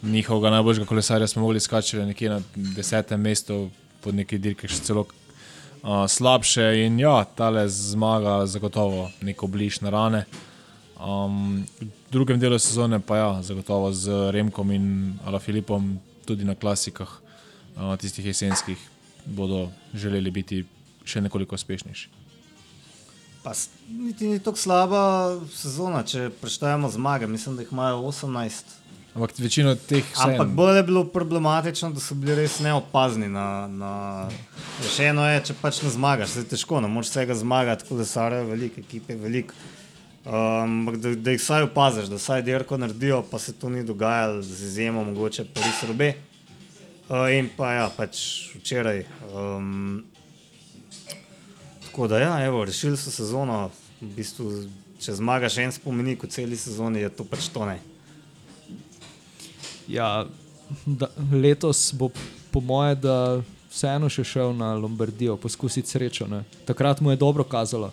njihovega najboljšega kolesarja, smo mogli skačati nekje na desetem mestu, pod neki dirki še celo uh, slabše. In ja, tale zmaga zagotovo neko bliž na rane. Um, v drugem delu sezone pa ja, zagotovo z Remkom in Alafilipom, tudi na klasikah, uh, tistih jesenskih, bodo želeli biti še nekoliko uspešnejši. Pa niti ni tako slaba sezona, če preštejemo zmage, mislim, da jih imajo 18. Ampak večino teh Ampak vseeno- bolj je bilo problematično, da so bili res neopazni. Na, na... Še eno je, če pač ne zmagaš, se je težko, ne moreš vsega zmagati, tako da so velike ekipe, veliko. Um, ampak da, da jih vsaj opaziš, da vsaj dirko naredijo, pa se to ni dogajalo, z izjemo mogoče Paris Robe. Uh, in pa ja, pač včeraj. Um, tako da ja, evo, rešili so sezono. V bistvu, če zmagaš en spomenik v celi sezoni, je to pač to ne. Ja, da, letos bo po moje, da vseeno še šel na Lombardijo, poskusiti srečo. Ne. Takrat mu je dobro kazalo.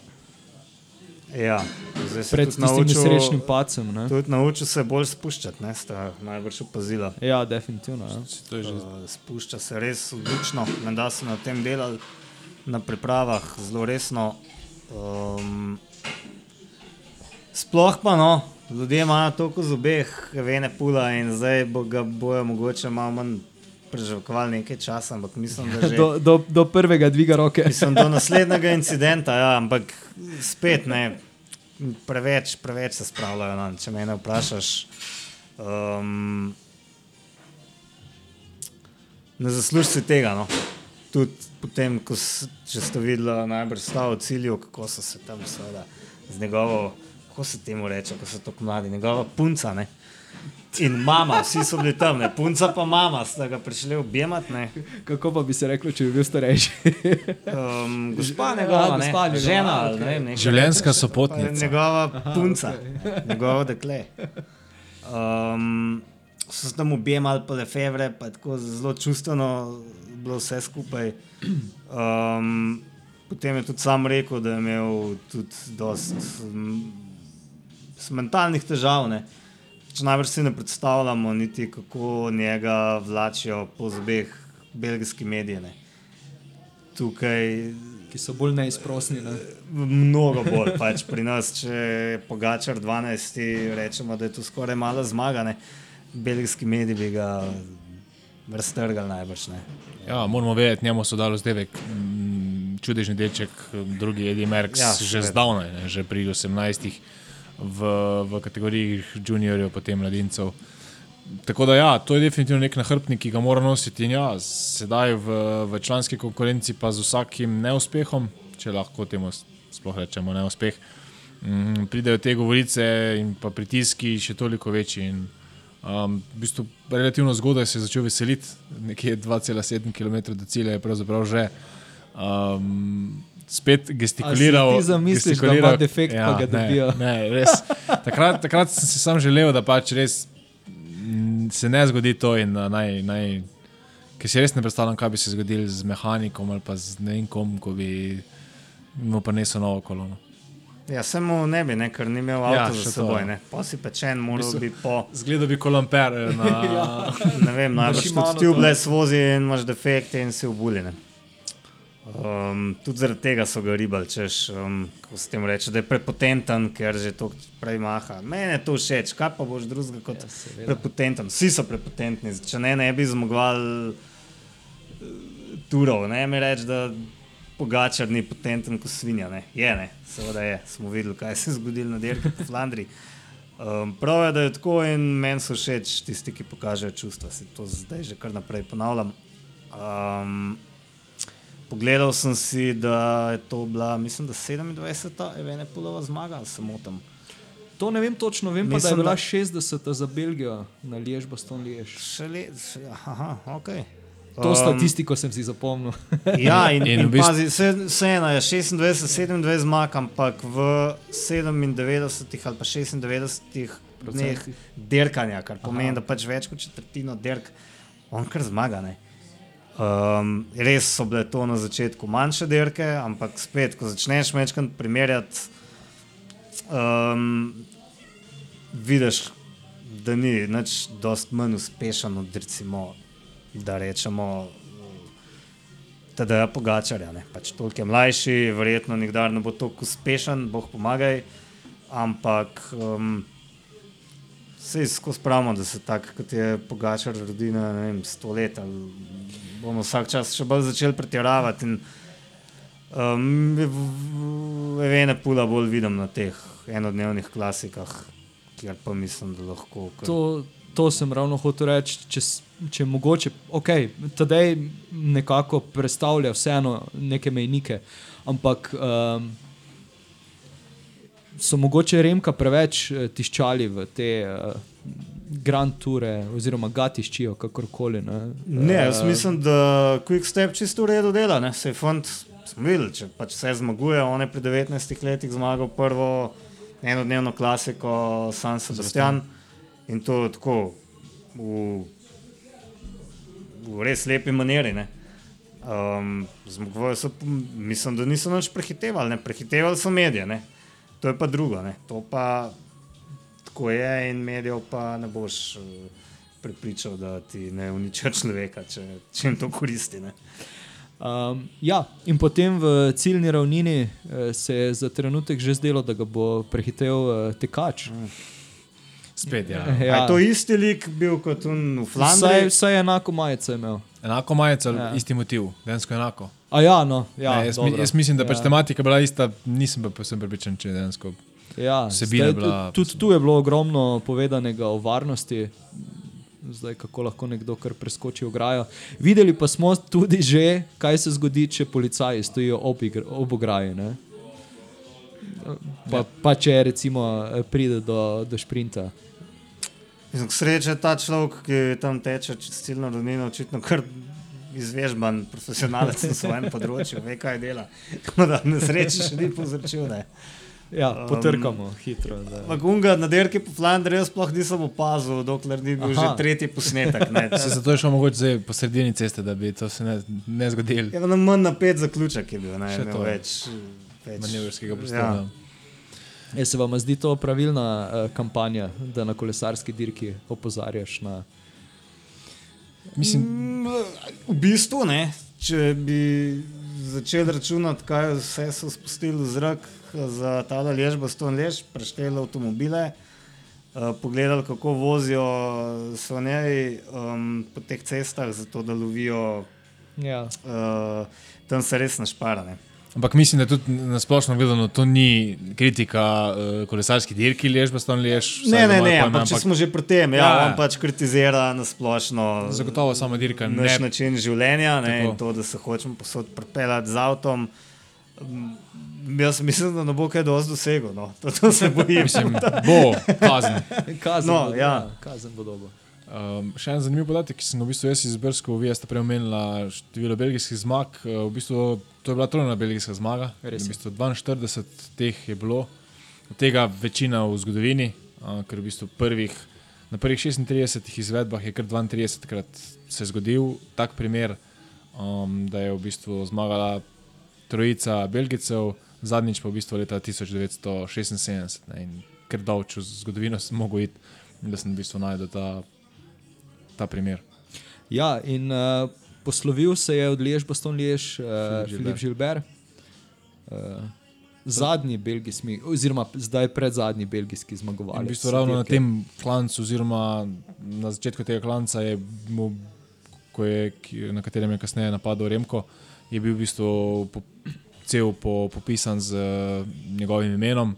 Ja, zdaj se pred tistim nesrečnim pacem. Ne? Tudi naučil se bolj spuščati, ne, sta najbrž opazila. Ja, definitivno. Ja. Že Uh, spušča se res odlično, menda so na tem delali na pripravah zelo resno. Um, sploh pa no, ljudje imajo toliko zobeh, vene pula in zdaj bo ga bojo mogoče malo manj preživljali nekaj časa, ampak mislim, da že. Do, do, do prvega dviga roke. Mislim, do naslednjega incidenta, ja, ampak spet ne, preveč, preveč se spravljajo. No, če me vprašaš, um, ne zaslužiš si tega. No. Tudi potem, ko s, če ste videli, najbrž stav v cilju, kako so se tam seveda z njegovo, kako se temu reče, ko so tako mladi, njegova punca. Ne. In mama, vsi so bili tam, ne. punca pa mama, sta ga prišli objemati. ne. Kako pa bi se reklo, če bi bil starejši? Um, gospa Ja, njegova, ne, gospa njegova, žena, ali okej. ne vem, neka Življenjska sopotnica. Njegova punca, njegovo dekle. Um, so se tam objemali, pa lefevre, pa tako zelo čustveno bilo vse skupaj. Um, potem je tudi sam rekel, da je imel tudi dost um, mentalnih težav. Ne. Če najbrž si ne predstavljamo, niti kako njega vlačijo po zobeh belgijski mediji. Ne. Tukaj Ki so bolj neizprosni. Ne? Mnogo bolj. Pač pri nas, če Pogačar 12, rečemo, da je to skoraj mala zmaga. Ne? Belgijski mediji bi ga raztrgali najbrž. Ne? Ja, moramo vedeti, njemu so dali zdevek, čudežni delček, drugi Eddie Merckx, Ja, že zdavnaj, ne, že pri 18, v, v kategorijah juniorjev, potem mladincev. Tako da, ja, to je definitivno nek nahrbtnik, ki ga mora nositi. In ja, sedaj v, v članski konkurenci, pa z vsakim neuspehom, če lahko temu sploh rečemo neuspeh, mm, pridejo te govorice in pa pritiski še toliko večji. In, um, v bistvu, relativno zgodaj se je začel veseliti, nekje 2,7 km do cilja je pravzaprav že. Um, Spet gestikuliral. Ti zamisliš, da ima defekt, pa ga dobijo? Ne, ne, res. Takrat, takrat sem si sam želel, da pač res mm, se ne zgodi to. In, uh, naj, naj, ker si res ne predstavljam, kaj bi se zgodilo z mehanikom ali pa z ne vem kom, ko bi mu prinesel novo kolono. Ja, samo ne bi, ne, ker ni imel Ja, avto ja, za to, seboj. ja. Ne. Pa si pečen, moral bistvu- bi po. Zgleda bi kolomper na. ja. Ne vem, najbrž tudi to. tubeless vozi in imaš defekte in si ubuljene. Um, tudi zaradi tega so ga ribali, češ, um, ko se tem reče, da je prepotenten, ker že to prej maha. Mene to všeč, kaj pa boš drugega kot ja, prepotenten. Vsi so prepotentni, če ne, ne bi zmagovali eh, turov. Ne mi reči, da Pogačar ni potenten kot svinja. Ne. Je, ne, seveda je. Smo videli, kaj se je zgodilo na dirki po Flandriji. Um, prav je, da je tako in meni so všeč tisti, ki pokažejo čustva. Se to zdaj že kar naprej ponavljam. Um, pogledal sem si, da je to bila, mislim, da 27. evene polova zmaga, ali se motim. To ne vem točno, vem pa, da je Mislim, bila da- 60 za Belgijo na Liež, Boston Liež. Še le, še, aha, ok. To um, statistiko sem si zapomnil. Ja, in, In in, v bistvu- pazi, vse, vse eno je 26, 27 zmag, ampak v 97 ali pa 96 dneh dirkanja, kar pomeni, Aha. da pač več kot četrtino dirk, on kar zmaga. Ne? Um, res so bile to na začetku manjše dirke, ampak spet, ko začneš večkrat primerjati, um, vidiš, da ni nič dost manj uspešen od recimo, da rečemo. Teda je pogačarja, ne. pač toliko je mlajši, verjetno nikdar ne bo tako uspešen, boh pomagaj, ampak um, se skozi pravimo, da se tak, kot je pogačar rodi na ne vem, sto let, ali bomo vsak čas še bolj začeli pretiravati. In, um, Vene pula bolj vidim na teh enodnevnih klasikah, kjer pa mislim, da lahko. kar- To, to sem ravno hotel reči. Če, če mogoče, ok, tedaj nekako predstavlja vseeno neke mejnike, ampak um, so mogoče Remka preveč eh, tiščali v te uh, Grand Ture, oziroma ga tiščijo, kakorkoli. Ne, Ne, jaz mislim, da Quick Step čisto v redu dela. Ne? Se je fant, smo videli, če pač vse zmaguje. On je pri 19 letih zmagal prvo enodnevno klasiko San Sebastian in to tako v, v res lepi maniri. Ne? Um, zmagovali so, mislim, da niso nič prehitevali, ne? prehitevali so medije. Ne? to je pa drugo. Ne. To pa tako je in medijev pa ne boš uh, prepričal, da ti ne uničijo človeka, če, če jim to koristi. Ne. Um, ja, in potem v ciljni ravnini eh, se je za trenutek že zdelo, da ga bo prehitel eh, tekač. Spet, ja. Ja. Je to isti lik bil kot on v Vsaj, Flandriji? vsaj enako majico je imel. Enako majico, Ja. isti motiv, dejansko enako. A ja, no, ja, ne, jaz, mi, jaz mislim, da pač ja. tematika je bila ista, nisem pa povsem prepričan, če je dejansko. Ja, Vsebina zdaj, je bila- tudi, tu je bilo ogromno povedanega o varnosti, zdaj kako lahko nekdo kar preskoči ograjo. Videli pa smo tudi že, kaj se zgodi, če policaji stojijo ob, igr, ob ograji. Ne? Pa, pa če recimo pride do, do šprinta. K sreči je ta človek, ki tam teče čez ciljno ravnino, očitno kar izvežban, profesionalec na svojem področju, ve kaj dela. Tako da na sreči še ni povzročil. Ne. Ja, potrkamo um, hitro. Da. Ampak unga na derki po Flandriji jaz sploh nisem opazil, dokler ni bil Aha. že tretji posnetek. Ne. Se zato je šlo mogoče zdaj po sredini ceste, da bi to se ne, ne zgodilo. Je na manj napet zaključek je bil, ne Še to več. več Manevrskega Ja. prostora. Je se vam zdi to pravilna uh, kampanja, da na kolesarski dirki opozarjaš na. Mislim, Mm, V bistvu ne. Če bi začeli računati, kaj vse so spustili v zrak za ta lež, baston lež, prešteli avtomobile, uh, pogledali, kako vozijo sloneji um, po teh cestah, zato da lovijo, Ja. uh, tam se res našparane. Ampak mislim, da tudi na splošno gledano to ni kritika uh, kolesarski dirki, lež, baston lež. Ne, ne, ne, ampak če smo že pri tem, ja, Ja, ja. ja. on pač kritizira na splošno. Zagotovo sama dirka ne. naš način življenja ne, in to, da se hočemo posod pripeljati z avtom. Jaz mislim, da ne bo kaj dosti dosegel. No. To, to se bojim. Mislim, bo kazen. Kazen, No, bo, ja. kazen bo dobo. Um, še en zanimiv podatek, ki sem ga v bistvu jaz izbrskal, vi ste prej omenili število belgijskih zmag. Uh, v bistvu, to je bila trojna belgijska zmaga. Res V bistvu 42 teh je bilo, od tega večina v zgodovini, uh, ker v bistvu prvih, na prvih 36 izvedbah je kar 32 krat se zgodil tak primer, um, da je v bistvu zmagala trojica Belgijcev, zadnjič pa v bistvu leta 1976. Ne, in ker dolč v zgodovino sem mogel iti, da sem v bistvu najdel ta, ta primer. Ja, in uh, poslovil se je od Lež, Baston Lež, uh, Filip Žilber. Uh, zadnji belgijski, oziroma zdaj predzadnji belgijski In zmagovalec. v bistvu ravno na tem klancu, oziroma na začetku tega klanca, je mu, je, na katerem je kasneje napadel Remko, je bil v bistvu po, cel po, popisan z uh, njegovim imenom.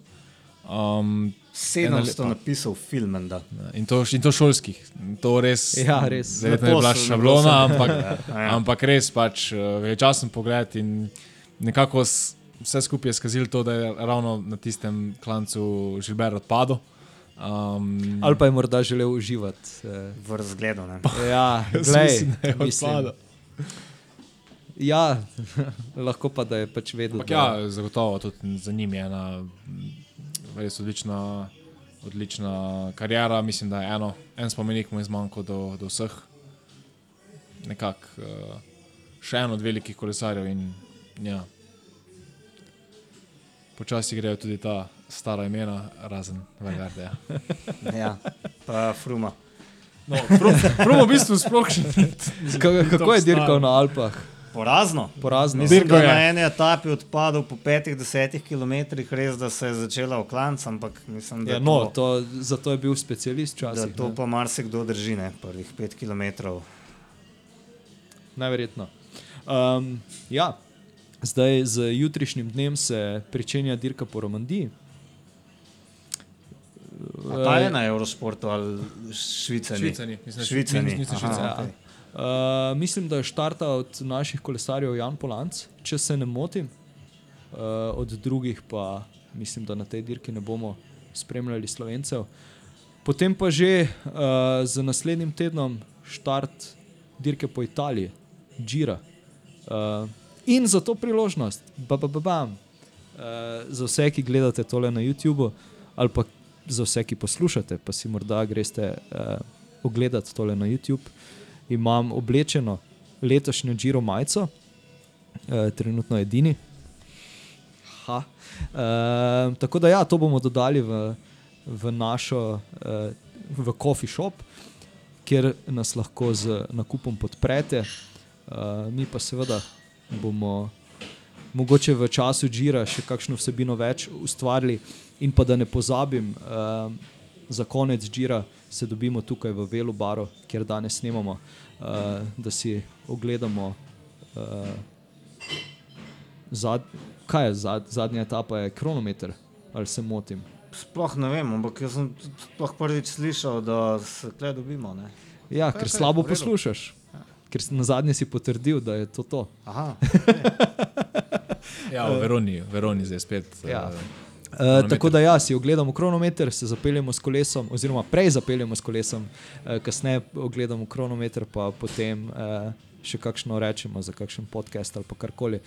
Um, 700 lepa- napisal film. menda. in, to, in to šolskih. To res, Ja, res. Verjetno je bila Lepo šablona, lepo ampak, Ja, ja. ampak res pač uh, večasen pogled in nekako vse skupaj je skazilo to, da je ravno na tistem klancu Žilber odpadel. Um, Ali pa je morda želel uživati. Uh, V razgledu. ne. ja, glej, mislim, da. Ja, lahko pa da je pač vedel. Ampak da, ja, zagotovo tudi za njim je ena res odlična, odlična karijera. Mislim, da je eno, en spomenik mu je zmanjkal do, do vseh. Nekako uh, še en od velikih kolesarjev in ja. Počasi grejo tudi ta stara imena, razen Valverde. Ja, pa fruma. No, Prvo v bistvu sploh še ni. Kako, kako je dirkal na Alpah? Porazno. Porazno. Mislim, da je. na eni etapi odpadel po 5-10 km, res da se je začela v klanc, ampak mislim, da, Ja, no, to, zato je bil specialist da včasih. to ne. pa marsikdo drži, ne, prvih 5 km. Najverjetno. Um, ja, zdaj z jutrišnjim dnem se pričenja dirka po Romandiji. A ta je na Eurošportu ali Švicani? Švicani, mislim, Švicani. niso- niso Aha, Švicani. okej. Uh, mislim, da je štarta od naših kolesarjev Jan Polanc, če se ne motim. Uh, od drugih pa mislim, da na tej dirki ne bomo spremljali slovencev. Potem pa že uh, z naslednjim tednom štart dirke po Italiji, Džira. Uh, in za to priložnost, ba, ba, ba, bam, uh, za vse, ki gledate tole na YouTubu, ali pa za vse, ki poslušate, pa si morda greste uh, ogledati tole na YouTube imam oblečeno letošnjo Giro majico, eh, trenutno edini. Ha. Uh, tako da, ja, to bomo dodali v, v našo, uh, v coffee shop, kjer nas lahko z nakupom podprete. Uh, mi pa seveda bomo mogoče v času Džira še kakšno vsebino več ustvarili. In pa da ne pozabim, uh, za konec Džira se dobimo tukaj v Velu Baru, kjer danes snemamo, uh, da si ogledamo. Uh, Zad, kaj je zad, zadnja etapa, je kronometer ali se motim? Sploh ne vem, ampak jaz sem sploh prvič slišal, da se tle dobimo. Ne? Ja, Kaj, ker kaj, slabo poslušaš. Ker si na zadnje si potrdil, da je to to. Aha, Ja, v Veroni, v Veroni zdaj spet. Ja. eh, Uh, tako da ja, si ogledamo kronometer, se zapeljemo s kolesom, oziroma prej zapeljemo s kolesom, uh, kasneje ogledamo kronometer, pa potem uh, še kakšno rečemo za kakšen podcast ali pa karkoli.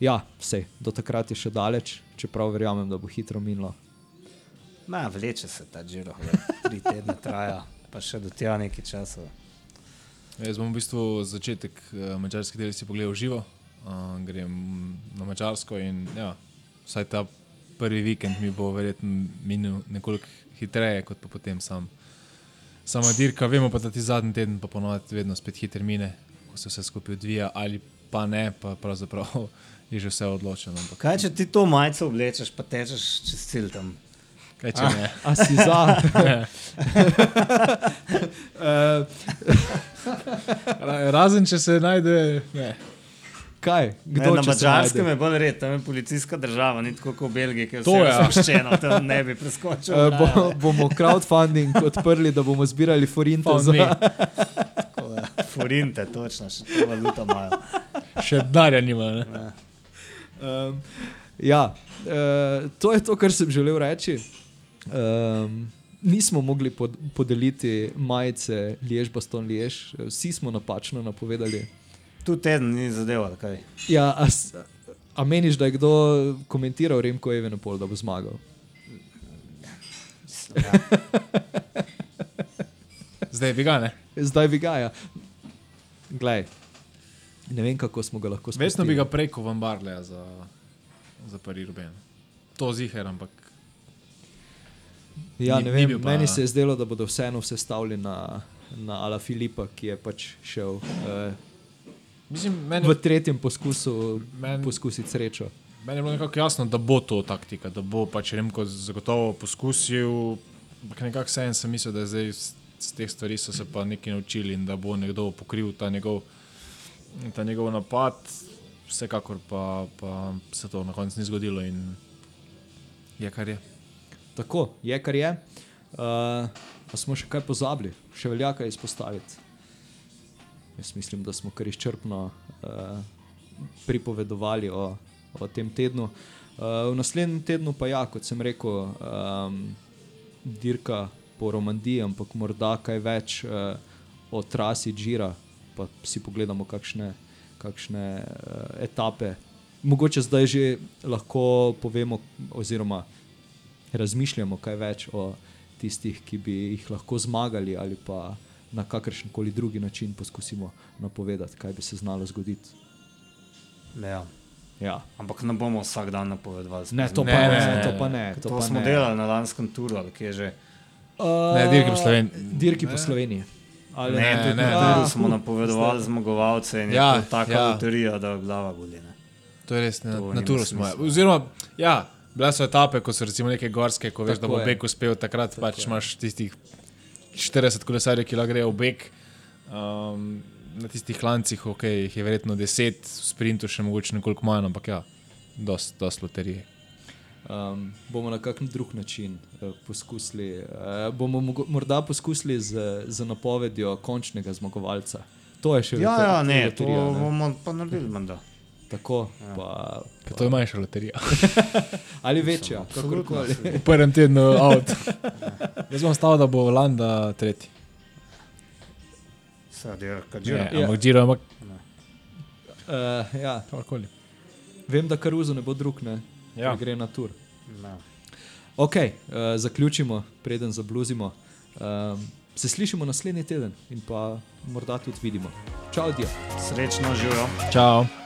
Ja, vse, do takrat je še daleč, čeprav verjamem, da bo hitro minilo. Ma, vleče se ta žiro, tri tedne traja, pa še do tega nekaj časa. Jaz bom v bistvu začetek uh, mačarske del si pogledal živo, uh, grem na mačarsko in ja, vsaj ta prvi vikend mi bo verjetno minil nekoliko hitreje, kot pa potem sam. Sama dirka, vemo pa, da ti zadnji teden pa ponovadi vedno spet hiter mine, ko se vse skupaj odvija ali pa ne, pa pravzaprav je že vse odločeno. Ampak, Kaj če ti to majico oblečeš, pa tečeš čez cilj tam? kaj če ne? A si za? Ra- Razen če se najde. Ne. Kaj? Ne, Kdo na če se mačarskem je bolj red, tam je policijska država, ni tako kot v Belgiji, ki je To vse ja. razpuščeno, tam ne bi preskočil. Uh, bo, bomo crowdfunding odprli, da bomo zbirali forinte Found za. Tako, ja. Forinte, točno, še to valuta imajo. Še denarja nima. Ne? Um, ja, uh, to je to, kar sem želel reči. Um, nismo mogli pod, podeliti majice Liež, Baston Liež, vsi smo napačno napovedali. Tu teden ni zadeva, kaj. Ja, a, a meniš, da je kdo komentiral Remko Evenopol, da bo zmagal? Ja. Zdaj bi ga ne. Zdaj bi ga, ja. Glej, ne vem, kako smo ga lahko spustili. Vesno bi ga preko Van Barleja za, za Paris Ruben. To ziher, ampak Ja, Ni- ne vem, pa- meni se je zdelo, da bodo vseeno vse stavili na, na Ala Filipa, ki je pač šel uh, mislim, meni, v tretjem poskusu Men- poskusiti srečo. meni je bilo nekako jasno, da bo to taktika, da bo pač Remko zagotovo poskusil. Ampak nekako vseeno sem mislil, da zdaj z, z teh stvari so se pa nekaj naučili in da bo nekdo pokril ta njegov, ta njegov napad. Vsekakor pa, pa se to na koncu ni zgodilo in je kar je. Tako je, kar je. Uh, pa smo še kaj pozabili, še velja kaj izpostaviti. Jaz mislim, da smo kar izčrpno uh, pripovedovali o, o tem tednu. Uh, v naslednjem tednu pa ja, kot sem rekel, um, dirka po Romandiji, ampak morda kaj več uh, o trasi Džira, pa si pogledamo kakšne, kakšne uh, etape. Mogoče zdaj že lahko povemo, oziroma razmišljamo kaj več o tistih, ki bi jih lahko zmagali, ali pa na kakršen koli drugi način poskusimo napovedati, kaj bi se znalo zgoditi. Ja. Ja. Ampak ne bomo vsak dan napovedovali. Ne, to Ne, pa ne, ne, ne, ne, to ne. pa ne. To, To, pa smo ne. delali na lanskem turu, ali kje že. Uh, Ne, dirki po Sloveniji. Dirki po Sloveniji. Ali Ne, Ne, ne. Ja, turu smo napovedovali zmagovalce in je Ja, to taka ja. loterija, da glava boli. Ne? To je res, na, To na turu smo. Oziroma, ja, bile so etape, ko so recimo neke gorske, ko veš, Tako da bo je. beg uspel, takrat Tako pač je. imaš tistih 40 kolesarjev, ki lahko grejo v beg. Um, na tistih lancih, ok, jih je verjetno 10, v sprintu še mogoče nekoliko manj, ampak ja, dost, dost loterije. um, bomo na kakšen drug način uh, poskusili. Uh, bomo morda poskusili z, z napovedjo končnega zmagovalca. To je še Ja, loter- ja, ne, to loterija, ne. bomo pa naredili, menda. Tako, pa, Ker to je manjša loterija. ali večja, kakorkoli. V prvem tednu avt. Jaz bom stavil, da bo Landa tretji. Dirka, Ne, že. ampak Giro, ampak Uh, ja. kakorkoli. Vem, da Karuzo ne bo drug, ne Ja. ja. gre na tur. Ja. Ok, uh, zaključimo, preden zabluzimo. Um, se slišimo naslednji teden in pa morda tudi vidimo. Čau, Dio. Srečno živijo. Čau.